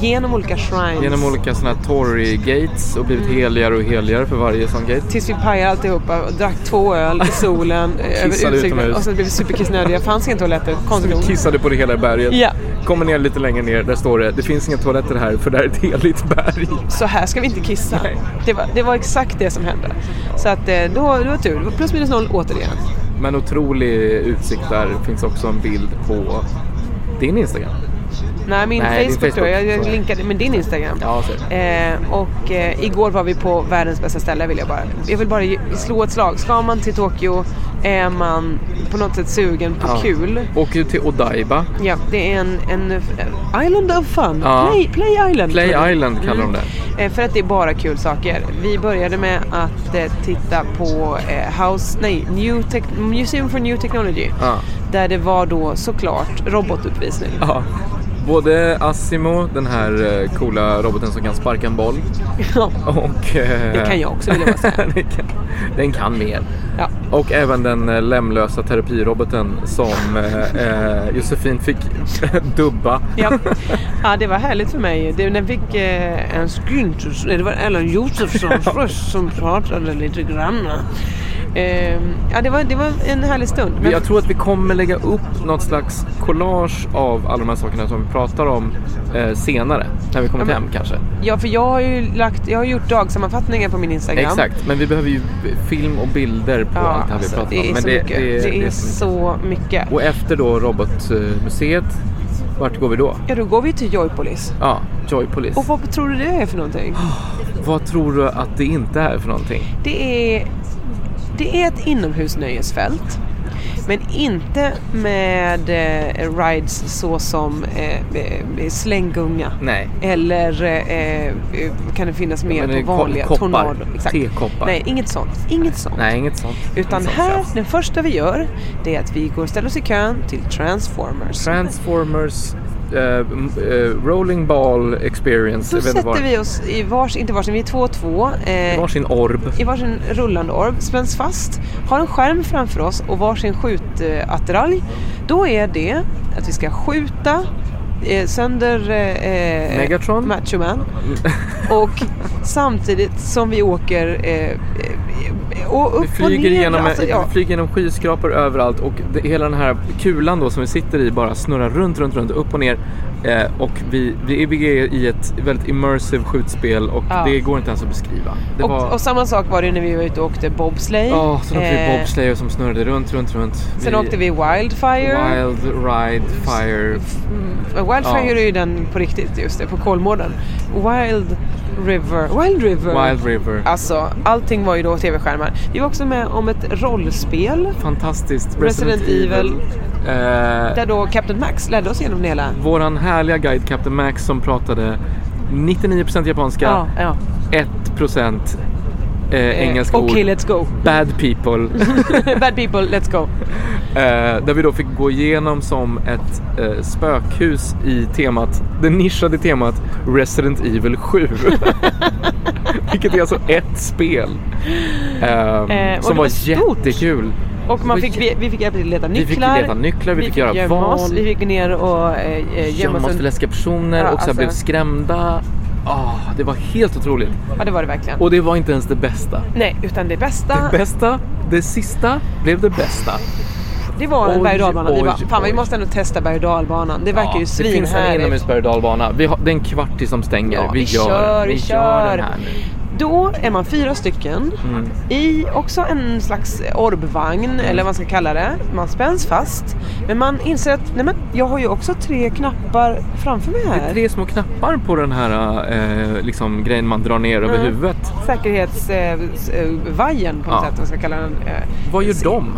genom olika shrines. Genom olika sådana här Tory gates och blivit heligare och heligare för varje sån gate. Tills vi pajade alltihopa och drack två öl i solen. eh, Kissade utomhus. Och sen blev vi superkissnödiga. Fanns inga toaletter. Konstigt nog. kissade på det hela berget. Ja. Kommer ner lite längre ner, där står det det finns inga toaletter här för det här är ett heligt berg. Så här ska vi inte kissa. Nej. Det var, det var exakt det som hände. Så att eh, då, det var tur. Det var plus minus noll återigen. Men otrolig utsikt där finns också en bild på din Instagram. Nej, min Nej, Facebook, tror jag. Jag linkade med din Instagram. Ja. Eh, och eh, igår var vi på världens bästa ställe vill jag bara. Jag vill bara slå ett slag. Ska man till Tokyo är man på något sätt sugen på Ja. kul. Åker ju till Odaiba. Ja, det är en, en eh, Island of Fun. Ja. Play, Play Island. Play. Island kallar de det. Eh, för att det är bara kul saker. Vi började med att eh, titta på eh, House, nej, New Tech- Museum for New Technology. Ja. Där det var då såklart robotuppvisning. Ja. Både Asimo, den här eh, coola roboten som kan sparka en boll. Ja. Och, eh, Det kan jag också vill jag säga. den, kan, den kan mer. Ja. Och även den eh, lämlösa terapiroboten som eh, Josefin fick dubba. Ja. ja, det var härligt för mig. Det, den fick eh, en skynt, det var Ellen Josefssons röst som pratade lite grann. Eh, ja, det var, det var en härlig stund. Men- Jag tror att vi kommer lägga upp något slags collage av alla de här sakerna som vi pratar om eh, senare. När vi kommit Ja, hem kanske. Ja, för jag har ju lagt, jag har gjort dagsammanfattningar på min Instagram. Exakt, men vi behöver ju film och bilder på Ja, allt det här vi alltså, pratar det om. är Men så mycket. Det, är så så mycket. Och efter då Robotmuseet, vart går vi då? Ja, då går vi till Joypolis. Ja, Joy Police. Och vad tror du det är för någonting? Vad tror du att det inte är för någonting? Det är, det är ett inomhusnöjesfält. Men inte med eh, rides så som eh, eh, slänggunga. Nej. Eller eh, eh, kan det finnas mer är på vanliga koppar. tornado? Exakt. Tekoppar. Nej, inget sånt. Inget sånt. Nej, inget sånt. Utan Inget sånt här, tjafs. det första vi gör, det är att vi går och ställer oss i kön till Transformers. Transformers eh, Rolling Ball Experience. Då sätter vad- vi oss i vars, inte varsin, vi är två och två. Eh, Varsin orb. i varsin rullande orb, spänns fast, har en skärm framför oss och varsin skjutattiralj. Då är det att vi ska skjuta eh, sönder eh, Megatron. Macho Man och samtidigt som vi åker eh, eh, och upp Vi flyger, och ner. genom, alltså, ja. vi flyger genom skyskrapor överallt och det, hela den här kulan då som vi sitter i bara snurrar runt, runt, runt, upp och ner. Eh, och vi, vi, är- vi i ett väldigt immersive skjutspel och Ja. det går inte ens att beskriva. Det var... Och, och samma sak var det när vi var ute och åkte bobsleigh. Ja, sen åkte vi Eh, bobsleigh som snurrade runt, runt, runt. Sen åkte vi Wildfire. Wild Ride Fire. Mm, Wildfire Ja. är ju den på riktigt, just det, på Kolmården. Wild River. Wild River. Wild River. Alltså, allting var ju då tv-skärmar. Vi var också med om ett rollspel Fantastiskt. Resident Evil. Eh, där då Captain Max ledde oss genom det hela. våran härliga guide Captain Max som pratade 99% japanska, Ja, ja. 1% eh, engelska ord. Okej, let's go. Bad people. Bad people, let's go. Eh, där vi då fick gå igenom som ett eh, spökhus i temat, det nischade temat Resident Evil 7. Vilket är alltså ett spel. Ehm, Eh, som var, var jättekul. Och man fick, vi, vi fick hjälpa till att leta Vi fick nycklar. leta nycklar, vi fick göra val. Oss, vi fick ner och eh, eh, gömma oss för läskiga personer Ja, och så alltså- blev skrämda. Ah, det var helt otroligt. Ja, det var det verkligen. Och det var inte ens det bästa. Nej, utan det bästa, Det bästa, det sista blev det bästa. det var en berg och. Vi bara, fan vi måste ändå testa berg och. Det verkar ju det finns en svinhärligt. inomhusberg och det är en kvart till som stänger. Ja, vi, vi gör, kör, vi vi kör. den här nu. Då är man fyra stycken Mm. i också en slags orbvagn eller vad man ska kalla det. Man spänns fast. Men man inser att nej men, jag har ju också tre knappar framför mig Det är här. tre små knappar på den här eh, liksom, grejen man drar ner över Mm. huvudet. Säkerhetsvajern på något Ja. sätt. Man ska kalla den. eh. Vad gör de?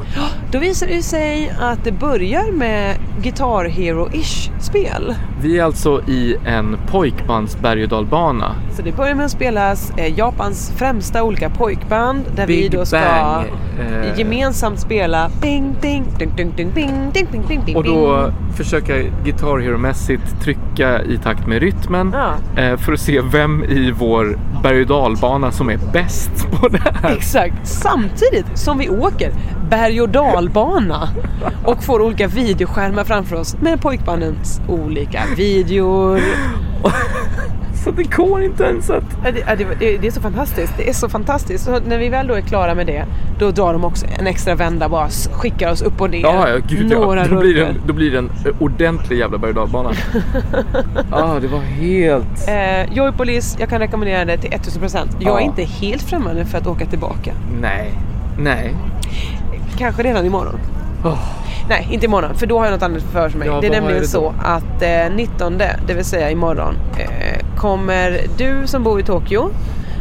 Då visar det sig att det börjar med Guitar Hero-ish spel. Vi är alltså i en pojkbands berg och dalbana. Så det börjar med att spelas eh, Japans främsta olika pojkband där vi Big då ska Bang, eh. gemensamt spela ding ding ding ding ding ding ding ding ding ding Och då försöka Guitar Hero-mässigt trycka i takt med rytmen Ja. eh, för att se vem i vår berg och dalbana som är bäst på det här. Exakt, samtidigt som vi åker berg och dalbana och får olika videoskärmar framför oss med pojkbandens olika videor. Så det går inte ens att... Det, det, det, det är så fantastiskt. Det är så fantastiskt. Så när vi väl då är klara med det, då drar de också en extra vända bara skickar oss upp och ner. Ja, ja, gud Några ja. Då blir, det en, då blir det en eh, ordentlig jävla berg och ah, det var helt... Eh, Joypolis, jag kan rekommendera det till 1000%. Jag är Ja. inte helt främmande för att åka tillbaka. Nej. Nej. Kanske redan imorgon. Oh. Nej, inte imorgon, för då har jag något annat för mig. Ja, det är nämligen är det så att eh, 19, det vill säga imorgon, eh, kommer du som bor i Tokyo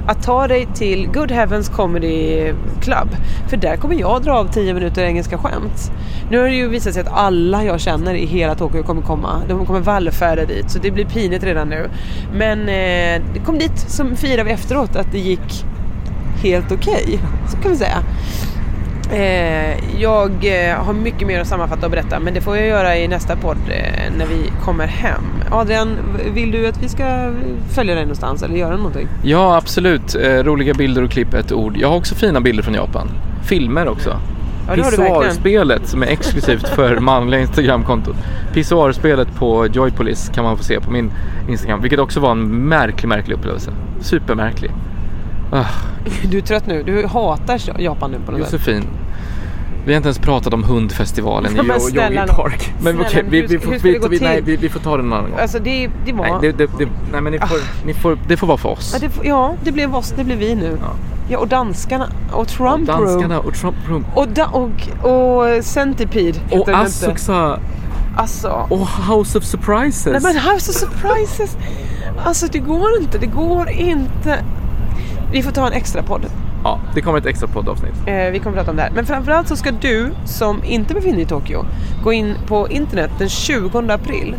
att ta dig till Good Heavens Comedy Club. För där kommer jag dra av 10 minuter engelska skämt. Nu har det ju visat sig att alla jag känner i hela Tokyo kommer komma. De kommer vallfärda dit, så det blir pinigt redan nu. Men eh, kom dit så firar vi efteråt att det gick helt okej. Så kan vi säga. Eh, jag eh, har mycket mer att sammanfatta och berätta men det får jag göra i nästa podd eh, när vi kommer hem. Adrian, vill du att vi ska följa dig någonstans eller göra någonting? Ja, absolut. Eh, roliga bilder och klipp, ett ord. Jag har också fina bilder från Japan. Filmer också. Ja. Pissoarspelet som är exklusivt för manliga Instagramkonton. Pissoarspelet på Joypolis kan man få se på min Instagram. Vilket också var en märklig, märklig upplevelse. Supermärklig. Ah, Du är trött nu, du hatar Japan nu på något sätt. Josefin. Vi har inte ens pratat om hundfestivalen i Jo- snälla Yogi Park. Men Snälla, okej, vi, vi, får, vi, vi, nej, vi, vi får ta det en annan gång. Alltså det, det var... Nej, det, det, det, nej men ni får, ni får, det får vara för oss. ja, det, ja, det blev oss, det blev vi nu. Ja. Ja, och danskarna och Och Trump Room. danskarna och Trump Room. Och, da- och, och Centipede Och den. Asuxa Alltså. och House of Surprises. Nej men House of Surprises. Alltså det går inte, det går inte. Vi får ta en extra podd. Ja, det kommer ett extra poddavsnitt. Eh, vi kommer prata om det här. Men framförallt så ska du som inte befinner dig i Tokyo gå in på internet den 20 april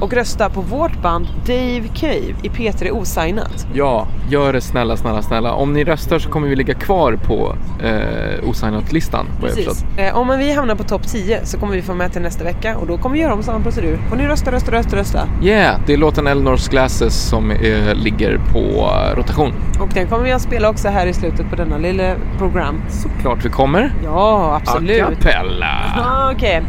och rösta på vårt band Dave Cave i P3 Osignat. Ja, gör det snälla, snälla, snälla. Om ni röstar så kommer vi ligga kvar på eh, osignat-listan. förstått. Eh, om vi hamnar på topp 10 så kommer vi få med till nästa vecka och då kommer vi göra om samma procedur. Får ni rösta, rösta, rösta, rösta. Yeah, det är låten Eleanor's Glasses som eh, ligger på eh, rotation. Och den kommer vi att spela också här i slutet på denna lilla program. Såklart vi kommer. Ja, absolut. A cappella. Okej.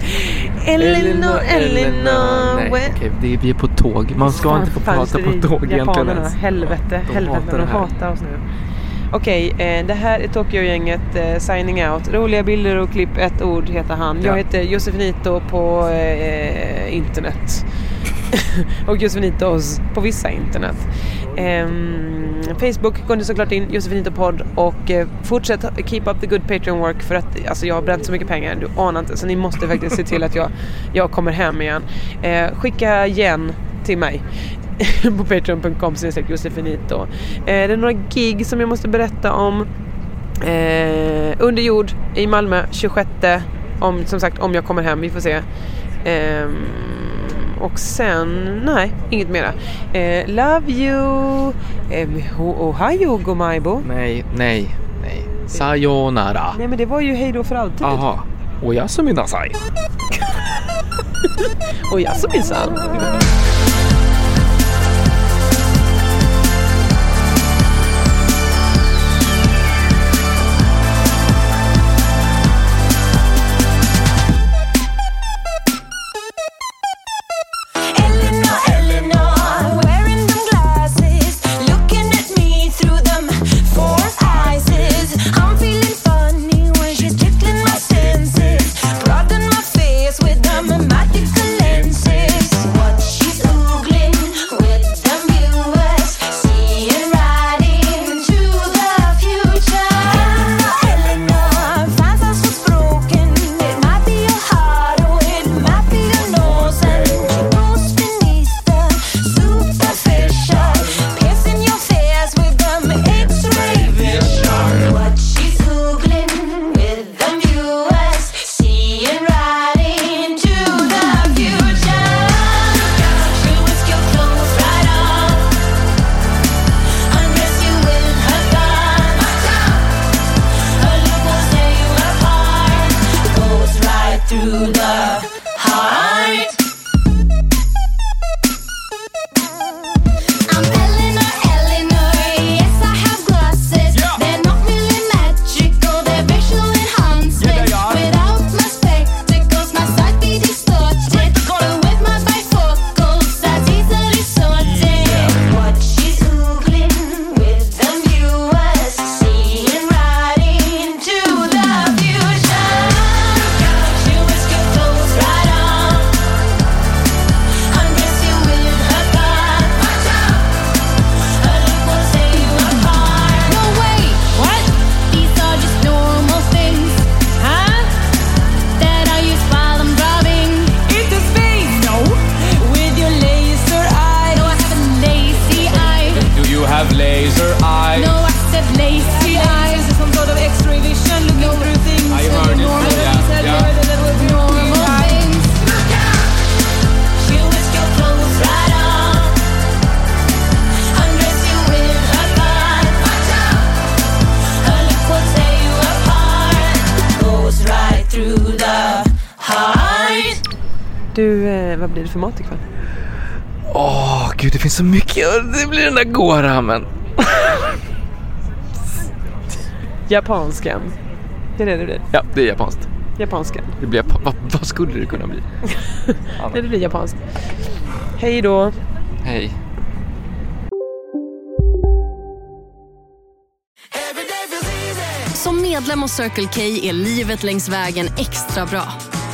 Elinor, Elinor. Nej, okej, det är, vi är på tåg. Man ska Fan, inte få prata på tåg egentligen Japanerna, ens. helvete, De helvete, hatar de hatar oss nu. Okej, eh, det här är Tokyo-gänget eh, signing out. Roliga bilder och klipp, ett ord heter han. Jag Ja. heter Josefinito på eh, internet. och Josefinitos på vissa internet. Ehm, Facebook går ni såklart in, Josefinito podd och eh, fortsätt keep up the good Patreon work för att alltså, jag har bränt så mycket pengar, du anar inte. Så ni måste faktiskt se till att jag, jag kommer hem igen. Eh, skicka igen till mig på patreon.com josefinito. Eh, det är några gig som jag måste berätta om. Eh, under jord i Malmö 26. Om, som sagt om jag kommer hem, vi får se. Ehm, och sen, nej, inget mera. Eh, love you! Eh, ohio gomaibo. Nej, nej, nej. Sayonara. Nej men det var ju hejdå för alltid. Aha. Oyasumi nasai. Och Du, eh, vad blir det för mat ikväll? Åh, gud det finns så mycket. Det blir den där gåramen. Japanskan. Det är det det blir. Ja, det är japanskt. Japanskan. Det blir japa- vad, vad skulle det kunna bli? Det blir japanskt. Hej då. Hej. Som medlem hos Circle K är livet längs vägen extra bra.